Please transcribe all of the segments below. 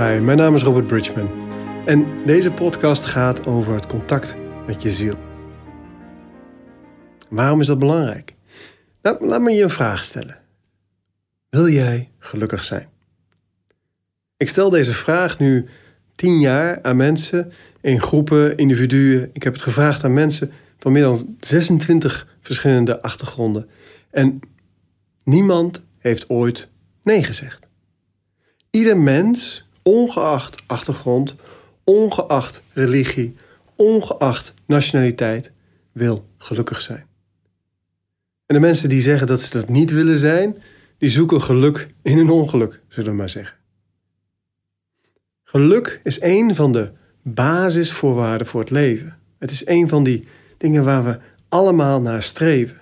Mijn naam is Robert Bridgman en deze podcast gaat over het contact met je ziel. Waarom is dat belangrijk? Nou, laat me je een vraag stellen. Wil jij gelukkig zijn? Ik stel deze vraag nu tien jaar aan mensen in groepen, individuen. Ik heb het gevraagd aan mensen van meer dan 26 verschillende achtergronden. En niemand heeft ooit nee gezegd. Ieder mens, ongeacht achtergrond, ongeacht religie, ongeacht nationaliteit, wil gelukkig zijn. En de mensen die zeggen dat ze dat niet willen zijn, die zoeken geluk in een ongeluk, zullen we maar zeggen. Geluk is een van de basisvoorwaarden voor het leven. Het is een van die dingen waar we allemaal naar streven.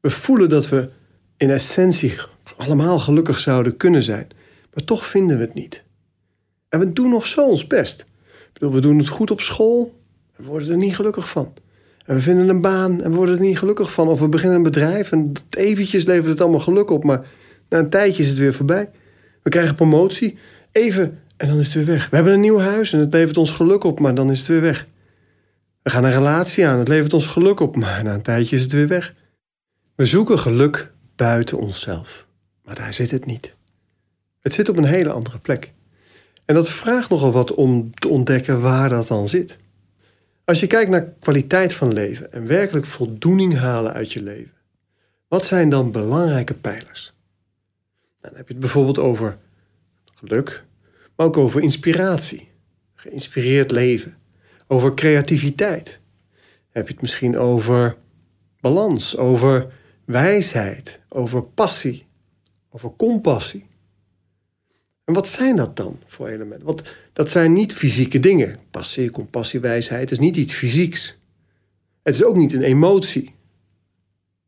We voelen dat we in essentie allemaal gelukkig zouden kunnen zijn, maar toch vinden we het niet. En we doen nog zo ons best. We doen het goed op school, we worden er niet gelukkig van. En we vinden een baan en we worden er niet gelukkig van. Of we beginnen een bedrijf en eventjes levert het allemaal geluk op, maar na een tijdje is het weer voorbij. We krijgen promotie, even en dan is het weer weg. We hebben een nieuw huis en het levert ons geluk op, maar dan is het weer weg. We gaan een relatie aan, het levert ons geluk op, maar na een tijdje is het weer weg. We zoeken geluk buiten onszelf, maar daar zit het niet. Het zit op een hele andere plek. En dat vraagt nogal wat om te ontdekken waar dat dan zit. Als je kijkt naar kwaliteit van leven en werkelijk voldoening halen uit je leven, wat zijn dan belangrijke pijlers? Nou, dan heb je het bijvoorbeeld over geluk, maar ook over inspiratie, geïnspireerd leven, over creativiteit. Heb je het misschien over balans, over wijsheid, over passie, over compassie. En wat zijn dat dan voor elementen? Want dat zijn niet fysieke dingen. Passie, compassie, wijsheid is niet iets fysieks. Het is ook niet een emotie.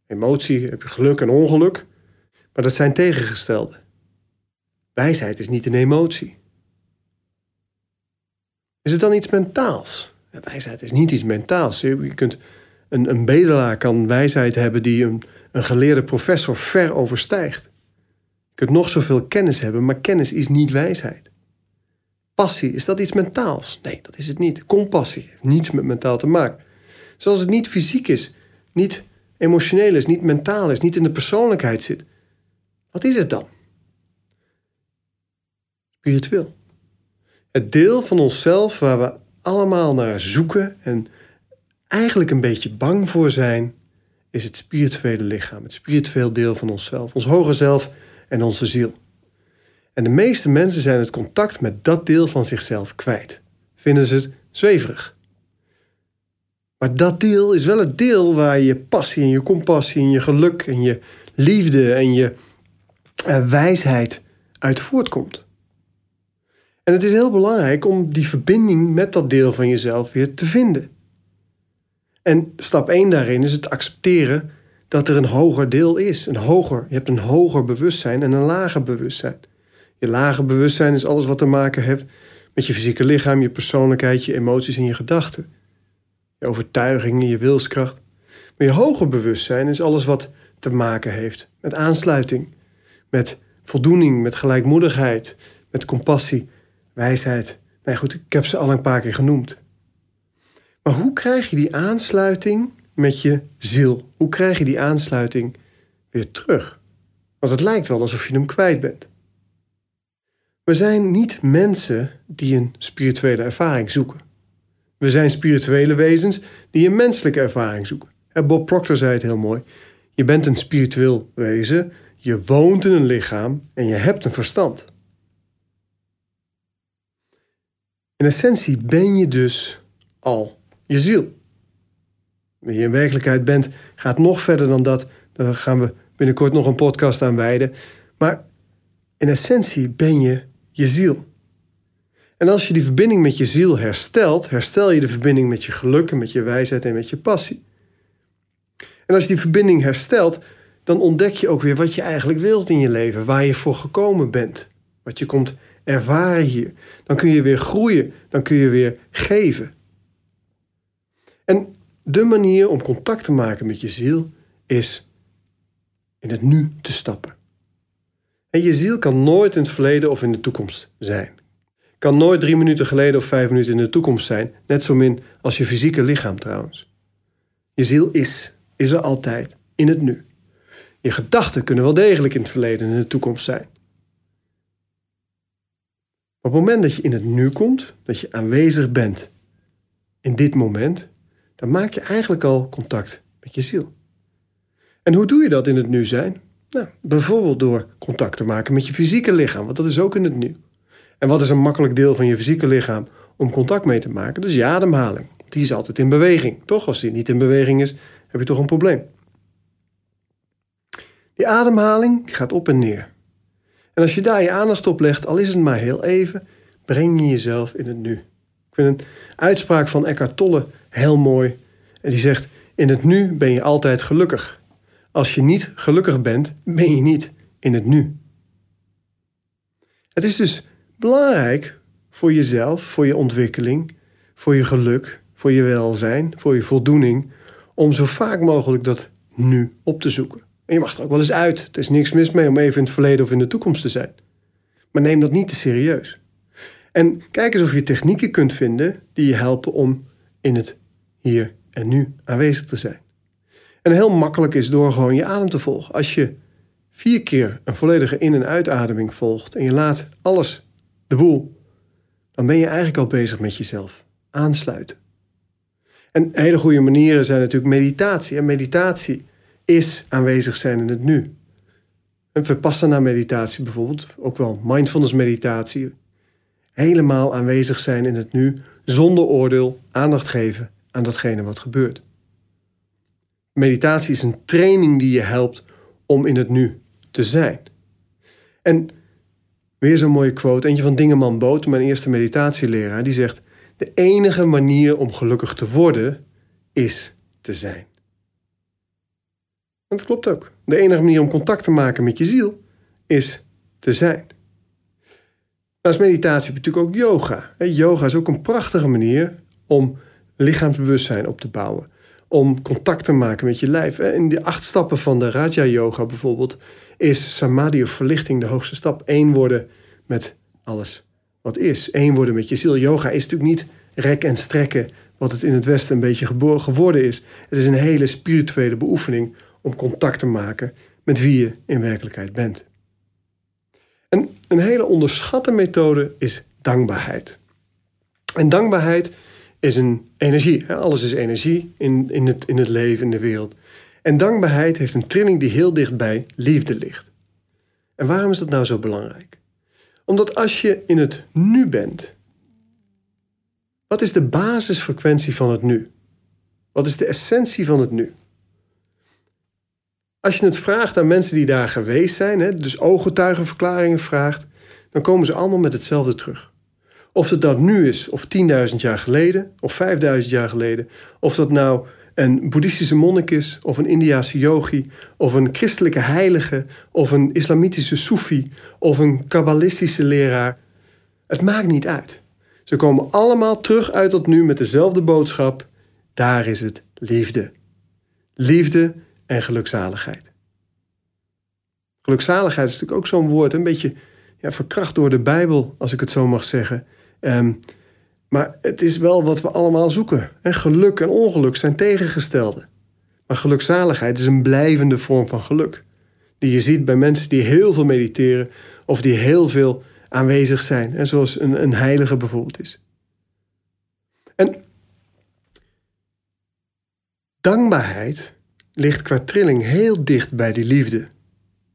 Emotie heb je geluk en ongeluk, maar dat zijn tegengestelde. Wijsheid is niet een emotie. Is het dan iets mentaals? Wijsheid is niet iets mentaals. Je kunt, een, een bedelaar kan wijsheid hebben die een, een geleerde professor ver overstijgt. Kunt nog zoveel kennis hebben, maar kennis is niet wijsheid. Passie, is dat iets mentaals? Nee, dat is het niet. Compassie heeft niets met mentaal te maken. Zoals het niet fysiek is, niet emotioneel is, niet mentaal is, niet in de persoonlijkheid zit. Wat is het dan? Spiritueel. Het deel van onszelf waar we allemaal naar zoeken en eigenlijk een beetje bang voor zijn, is het spirituele lichaam, het spiritueel deel van onszelf, ons hoger zelf en onze ziel. En de meeste mensen zijn het contact met dat deel van zichzelf kwijt. Vinden ze het zweverig. Maar dat deel is wel het deel waar je passie en je compassie en je geluk en je liefde en je eh, wijsheid uit voortkomt. En het is heel belangrijk om die verbinding met dat deel van jezelf weer te vinden. En stap 1 daarin is het accepteren dat er een hoger deel is. Een hoger, je hebt een hoger bewustzijn en een lager bewustzijn. Je lager bewustzijn is alles wat te maken heeft met je fysieke lichaam, je persoonlijkheid, je emoties en je gedachten. Je overtuigingen, je wilskracht. Maar je hoger bewustzijn is alles wat te maken heeft met aansluiting, met voldoening, met gelijkmoedigheid, met compassie wijsheid. Nee, goed, ik heb ze al een paar keer genoemd. Maar hoe krijg je die aansluiting met je ziel? Hoe krijg je die aansluiting weer terug? Want het lijkt wel alsof je hem kwijt bent. We zijn niet mensen die een spirituele ervaring zoeken. We zijn spirituele wezens die een menselijke ervaring zoeken. Bob Proctor zei het heel mooi. Je bent een spiritueel wezen, je woont in een lichaam en je hebt een verstand. In essentie ben je dus al je ziel. Wie je in werkelijkheid bent, gaat nog verder dan dat. Daar gaan we binnenkort nog een podcast aan wijden. Maar in essentie ben je je ziel. En als je die verbinding met je ziel herstelt, herstel je de verbinding met je geluk en met je wijsheid en met je passie. En als je die verbinding herstelt, dan ontdek je ook weer wat je eigenlijk wilt in je leven, waar je voor gekomen bent, wat je komt ervaren hier. Dan kun je weer groeien, dan kun je weer geven. En de manier om contact te maken met je ziel is in het nu te stappen. En je ziel kan nooit in het verleden of in de toekomst zijn. kan nooit drie minuten geleden of vijf minuten in de toekomst zijn. Net zo min als je fysieke lichaam trouwens. Je ziel is, is er altijd, in het nu. Je gedachten kunnen wel degelijk in het verleden en in de toekomst zijn. op het moment dat je in het nu komt, dat je aanwezig bent in dit moment, dan maak je eigenlijk al contact met je ziel. En hoe doe je dat in het nu zijn? Nou, bijvoorbeeld door contact te maken met je fysieke lichaam, want dat is ook in het nu. En wat is een makkelijk deel van je fysieke lichaam om contact mee te maken? Dat is je ademhaling. Die is altijd in beweging, toch? Als die niet in beweging is, heb je toch een probleem. Die ademhaling gaat op en neer. En als je daar je aandacht op legt, al is het maar heel even, breng je jezelf in het nu. Ik vind een uitspraak van Eckhart Tolle heel mooi. En die zegt: In het nu ben je altijd gelukkig. Als je niet gelukkig bent, ben je niet in het nu. Het is dus belangrijk voor jezelf, voor je ontwikkeling, voor je geluk, voor je welzijn, voor je voldoening, om zo vaak mogelijk dat nu op te zoeken. En je mag er ook wel eens uit. Er is niks mis mee om even in het verleden of in de toekomst te zijn. Maar neem dat niet te serieus. En kijk eens of je technieken kunt vinden die je helpen om in het hier en nu aanwezig te zijn. En heel makkelijk is door gewoon je adem te volgen. Als je vier keer een volledige in- en uitademing volgt en je laat alles de boel, dan ben je eigenlijk al bezig met jezelf aansluiten. En hele goede manieren zijn natuurlijk meditatie. En meditatie is aanwezig zijn in het nu. Een vipassana meditatie bijvoorbeeld, ook wel mindfulness meditatie. Helemaal aanwezig zijn in het nu, zonder oordeel, aandacht geven aan datgene wat gebeurt. Meditatie is een training die je helpt om in het nu te zijn. En weer zo'n mooie quote, eentje van Dingeman Boot, mijn eerste meditatieleraar, die zegt: De enige manier om gelukkig te worden is te zijn. En dat klopt ook. De enige manier om contact te maken met je ziel is te zijn. Naast meditatie heb je natuurlijk ook yoga. Yoga is ook een prachtige manier om lichaamsbewustzijn op te bouwen. Om contact te maken met je lijf. In de acht stappen van de Raja Yoga bijvoorbeeld is samadhi of verlichting de hoogste stap. Eén worden met alles wat is. Eén worden met je ziel. Yoga is natuurlijk niet rek en strekken wat het in het Westen een beetje geworden is. Het is een hele spirituele beoefening om contact te maken met wie je in werkelijkheid bent. En een hele onderschatte methode is dankbaarheid. En dankbaarheid is een energie. Alles is energie in, in, het, in het leven, in de wereld. En dankbaarheid heeft een trilling die heel dicht bij liefde ligt. En waarom is dat nou zo belangrijk? Omdat als je in het nu bent, wat is de basisfrequentie van het nu? Wat is de essentie van het nu? Als je het vraagt aan mensen die daar geweest zijn, dus ooggetuigenverklaringen vraagt, dan komen ze allemaal met hetzelfde terug. Of het dat nu is, of 10.000 jaar geleden, of 5.000 jaar geleden, of dat nou een boeddhistische monnik is, of een Indiase yogi, of een christelijke heilige, of een islamitische soefi, of een kabbalistische leraar. Het maakt niet uit. Ze komen allemaal terug uit dat nu met dezelfde boodschap. Daar is het liefde. Liefde en gelukzaligheid. Gelukzaligheid is natuurlijk ook zo'n woord, een beetje ja, verkracht door de Bijbel, als ik het zo mag zeggen. Um, maar het is wel wat we allemaal zoeken. En geluk en ongeluk zijn tegengestelde. Maar gelukzaligheid is een blijvende vorm van geluk. Die je ziet bij mensen die heel veel mediteren of die heel veel aanwezig zijn. Zoals een, een heilige bijvoorbeeld is. En dankbaarheid ligt qua trilling heel dicht bij die liefde.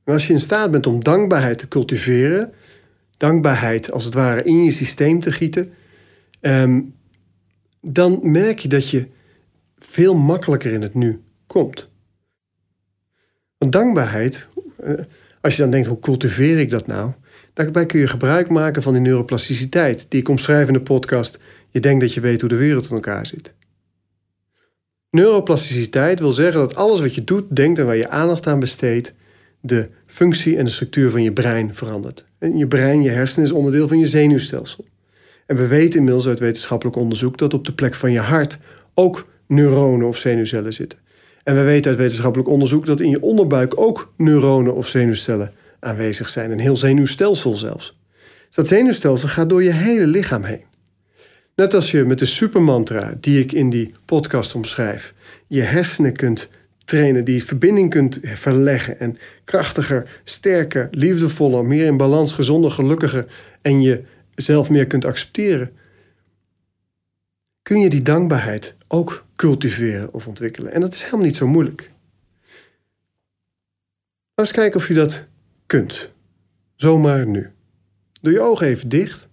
Als je in staat bent om dankbaarheid te cultiveren, dankbaarheid als het ware in je systeem te gieten, ehm, dan merk je dat je veel makkelijker in het nu komt. Want dankbaarheid, eh, als je dan denkt, hoe cultiveer ik dat nou? Daarbij kun je gebruik maken van die neuroplasticiteit, die ik omschrijf in de podcast. Je denkt dat je weet hoe de wereld in elkaar zit. Neuroplasticiteit wil zeggen dat alles wat je doet, denkt en waar je aandacht aan besteedt, de functie en de structuur van je brein verandert. En je brein, je hersenen, is onderdeel van je zenuwstelsel. En we weten inmiddels uit wetenschappelijk onderzoek dat op de plek van je hart ook neuronen of zenuwcellen zitten. En we weten uit wetenschappelijk onderzoek dat in je onderbuik ook neuronen of zenuwcellen aanwezig zijn. Een heel zenuwstelsel zelfs. dat zenuwstelsel gaat door je hele lichaam heen. Net als je met de supermantra die ik in die podcast omschrijf, je hersenen kunt trainen, die verbinding kunt verleggen en krachtiger, sterker, liefdevoller, meer in balans, gezonder, gelukkiger en je zelf meer kunt accepteren, kun je die dankbaarheid ook cultiveren of ontwikkelen. En dat is helemaal niet zo moeilijk. Laat eens kijken of je dat kunt. Zomaar nu. Doe je ogen even dicht.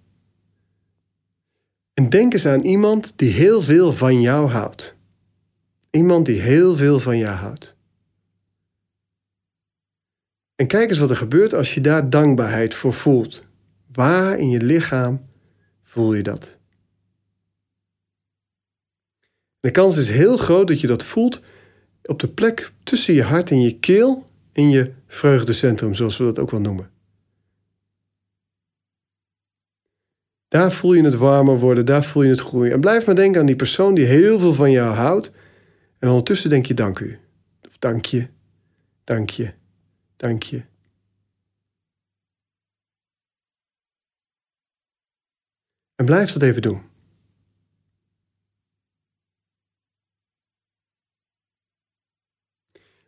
En denk eens aan iemand die heel veel van jou houdt. Iemand die heel veel van jou houdt. En kijk eens wat er gebeurt als je daar dankbaarheid voor voelt. Waar in je lichaam voel je dat? De kans is heel groot dat je dat voelt op de plek tussen je hart en je keel in je vreugdecentrum, zoals we dat ook wel noemen. Daar voel je het warmer worden, daar voel je het groeien. En blijf maar denken aan die persoon die heel veel van jou houdt. En ondertussen denk je dank u. Of dank je, dank je, dank je. En blijf dat even doen.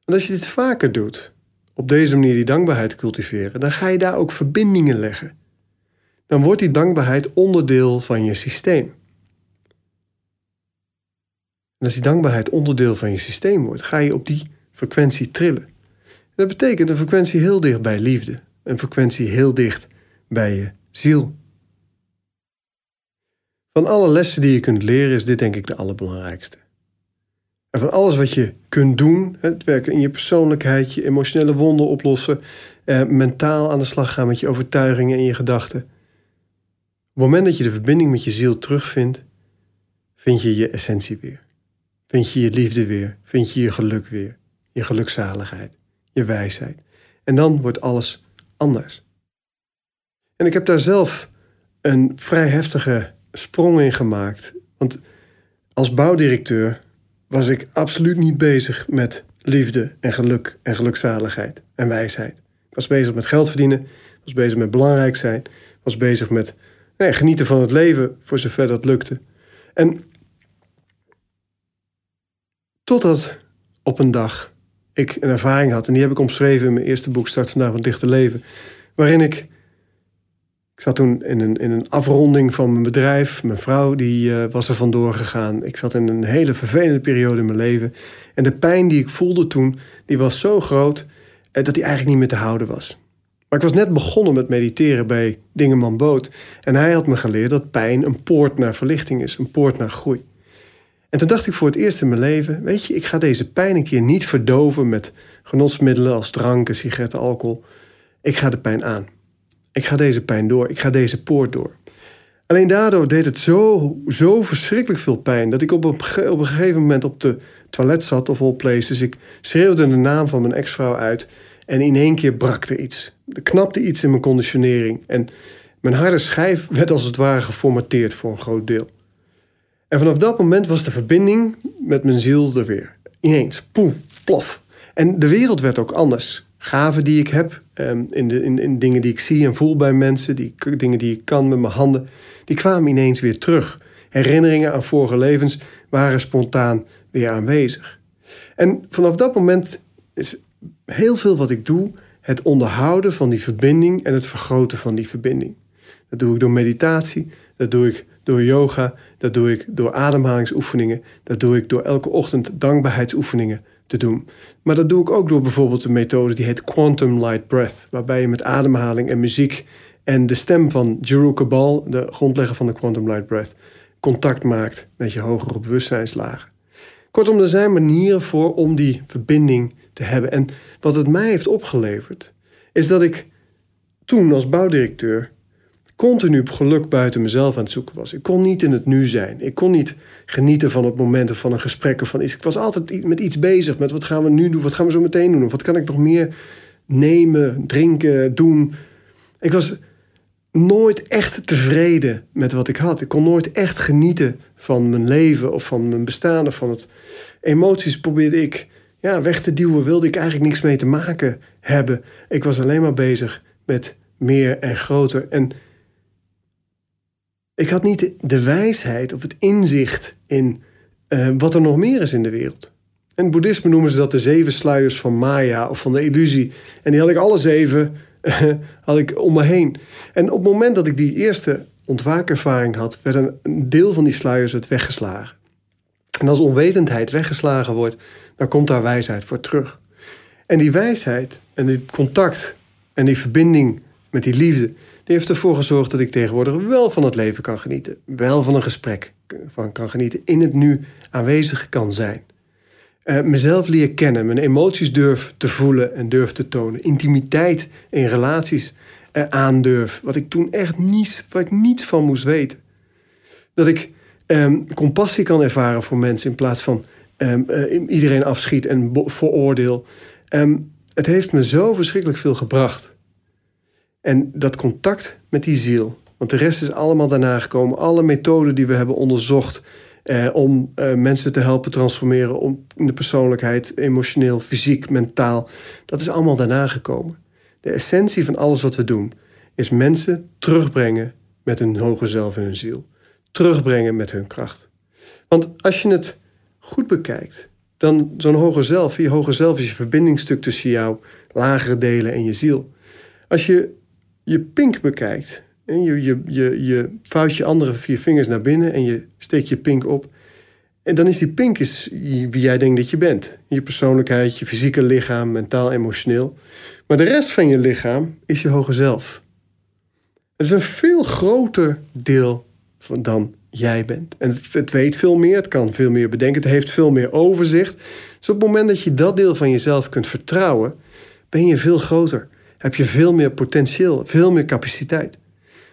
En als je dit vaker doet, op deze manier die dankbaarheid cultiveren, dan ga je daar ook verbindingen leggen. Dan wordt die dankbaarheid onderdeel van je systeem. En als die dankbaarheid onderdeel van je systeem wordt, ga je op die frequentie trillen. En dat betekent een frequentie heel dicht bij liefde, een frequentie heel dicht bij je ziel. Van alle lessen die je kunt leren is dit denk ik de allerbelangrijkste. En van alles wat je kunt doen, het werken in je persoonlijkheid, je emotionele wonden oplossen, eh, mentaal aan de slag gaan met je overtuigingen en je gedachten. Op het moment dat je de verbinding met je ziel terugvindt, vind je je essentie weer. Vind je je liefde weer, vind je je geluk weer, je gelukzaligheid, je wijsheid. En dan wordt alles anders. En ik heb daar zelf een vrij heftige sprong in gemaakt. Want als bouwdirecteur was ik absoluut niet bezig met liefde en geluk en gelukzaligheid en wijsheid. Ik was bezig met geld verdienen, was bezig met belangrijk zijn, was bezig met nee, genieten van het leven voor zover dat lukte. En totdat op een dag ik een ervaring had, en die heb ik omschreven in mijn eerste boek Start vandaag met dichte leven, waarin ik ik zat toen in een, in een afronding van mijn bedrijf. Mijn vrouw die, uh, was er vandoor gegaan. Ik zat in een hele vervelende periode in mijn leven. En de pijn die ik voelde toen, die was zo groot eh, dat die eigenlijk niet meer te houden was. Maar ik was net begonnen met mediteren bij Dingeman Boot. En hij had me geleerd dat pijn een poort naar verlichting is, een poort naar groei. En toen dacht ik voor het eerst in mijn leven: Weet je, ik ga deze pijn een keer niet verdoven met genotsmiddelen als dranken, sigaretten, alcohol. Ik ga de pijn aan. Ik ga deze pijn door. Ik ga deze poort door. Alleen daardoor deed het zo, zo verschrikkelijk veel pijn dat ik op een, op een gegeven moment op de toilet zat of all places. Ik schreeuwde de naam van mijn ex-vrouw uit en in één keer brak er iets. Er knapte iets in mijn conditionering en mijn harde schijf werd als het ware geformateerd voor een groot deel. En vanaf dat moment was de verbinding met mijn ziel er weer. Ineens, poef, plof. En de wereld werd ook anders gaven die ik heb, um, in, de, in, in dingen die ik zie en voel bij mensen, die, dingen die ik kan met mijn handen, die kwamen ineens weer terug. Herinneringen aan vorige levens waren spontaan weer aanwezig. En vanaf dat moment is heel veel wat ik doe het onderhouden van die verbinding en het vergroten van die verbinding. Dat doe ik door meditatie, dat doe ik door yoga, dat doe ik door ademhalingsoefeningen, dat doe ik door elke ochtend dankbaarheidsoefeningen te doen. Maar dat doe ik ook door bijvoorbeeld een methode die heet Quantum Light Breath, waarbij je met ademhaling en muziek en de stem van Jeru Kabal, de grondlegger van de Quantum Light Breath, contact maakt met je hogere bewustzijnslagen. Kortom, er zijn manieren voor om die verbinding te hebben. En wat het mij heeft opgeleverd, is dat ik toen als bouwdirecteur continu geluk buiten mezelf aan het zoeken was. Ik kon niet in het nu zijn. Ik kon niet genieten van het moment of van een gesprek of van iets. Ik was altijd met iets bezig. Met wat gaan we nu doen? Wat gaan we zo meteen doen? Of wat kan ik nog meer nemen, drinken, doen? Ik was nooit echt tevreden met wat ik had. Ik kon nooit echt genieten van mijn leven of van mijn bestaan of van het. Emoties probeerde ik ja, weg te duwen. Wilde ik eigenlijk niks mee te maken hebben. Ik was alleen maar bezig met meer en groter. En Ik had niet de wijsheid of het inzicht in uh, wat er nog meer is in de wereld. In het boeddhisme noemen ze dat de zeven sluiers van Maya of van de illusie. En die had ik alle zeven had ik om me heen. En op het moment dat ik die eerste ontwaakervaring had, werd een deel van die sluiers weggeslagen. En als onwetendheid weggeslagen wordt, dan komt daar wijsheid voor terug. En die wijsheid en dit contact en die verbinding met die liefde, die heeft ervoor gezorgd dat ik tegenwoordig wel van het leven kan genieten. Wel van een gesprek van kan genieten. In het nu aanwezig kan zijn. Uh, mezelf leren kennen, mijn emoties durf te voelen en durf te tonen. Intimiteit in relaties uh, aandurf. Wat ik toen echt niet, waar ik niets van moest weten. Dat ik um, compassie kan ervaren voor mensen in plaats van um, uh, iedereen afschiet en veroordeel. Um, het heeft me zo verschrikkelijk veel gebracht. En dat contact met die ziel, want de rest is allemaal daarna gekomen. Alle methoden die we hebben onderzocht eh, om eh, mensen te helpen transformeren om in de persoonlijkheid, emotioneel, fysiek, mentaal, dat is allemaal daarna gekomen. De essentie van alles wat we doen is mensen terugbrengen met hun hoger zelf en hun ziel. Terugbrengen met hun kracht. Want als je het goed bekijkt, dan zo'n hoger zelf, je hoger zelf is je verbindingstuk tussen jouw lagere delen en je ziel. Als je je pink bekijkt, en je, je, je, je vouwt je andere vier vingers naar binnen en je steekt je pink op. En dan is die pink is wie jij denkt dat je bent. Je persoonlijkheid, je fysieke lichaam, mentaal, emotioneel. Maar de rest van je lichaam is je hoger zelf. Het is een veel groter deel van dan jij bent. En het, het, weet veel meer, het kan veel meer bedenken, het heeft veel meer overzicht. Dus op het moment dat je dat deel van jezelf kunt vertrouwen, ben je veel groter. Heb je veel meer potentieel, veel meer capaciteit.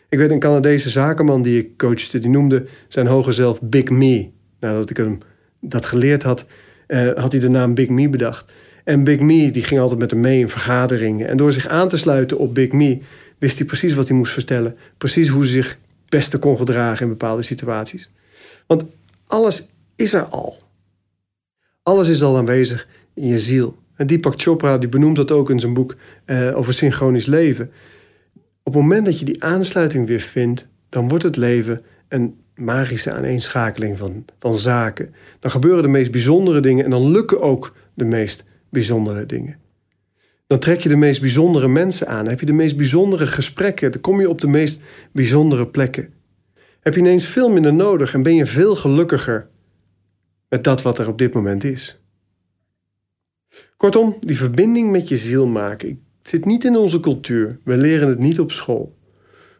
Ik weet een Canadese zakenman die ik coachte, die noemde zijn hoger zelf Big Me. Nadat ik hem dat geleerd had, uh, had hij de naam Big Me bedacht. En Big Me die ging altijd met hem mee in vergaderingen. En door zich aan te sluiten op Big Me, wist hij precies wat hij moest vertellen. Precies hoe hij zich het beste kon gedragen in bepaalde situaties. Want alles is er al. Alles is al aanwezig in je ziel. En Deepak Chopra die benoemt dat ook in zijn boek uh, over synchronisch leven. Op het moment dat je die aansluiting weer vindt, dan wordt het leven een magische aaneenschakeling van, van zaken. Dan gebeuren de meest bijzondere dingen en dan lukken ook de meest bijzondere dingen. Dan trek je de meest bijzondere mensen aan. Heb je de meest bijzondere gesprekken. Dan kom je op de meest bijzondere plekken. Heb je ineens veel minder nodig en ben je veel gelukkiger met dat wat er op dit moment is. Kortom, die verbinding met je ziel maken. Het zit niet in onze cultuur. We leren het niet op school.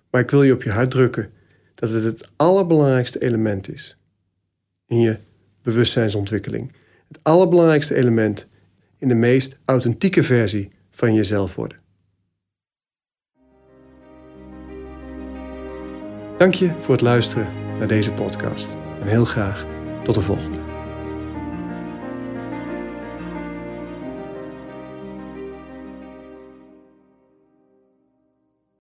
Maar ik wil je op je hart drukken dat het het allerbelangrijkste element is in je bewustzijnsontwikkeling. Het allerbelangrijkste element in de meest authentieke versie van jezelf worden. Dank je voor het luisteren naar deze podcast en heel graag tot de volgende.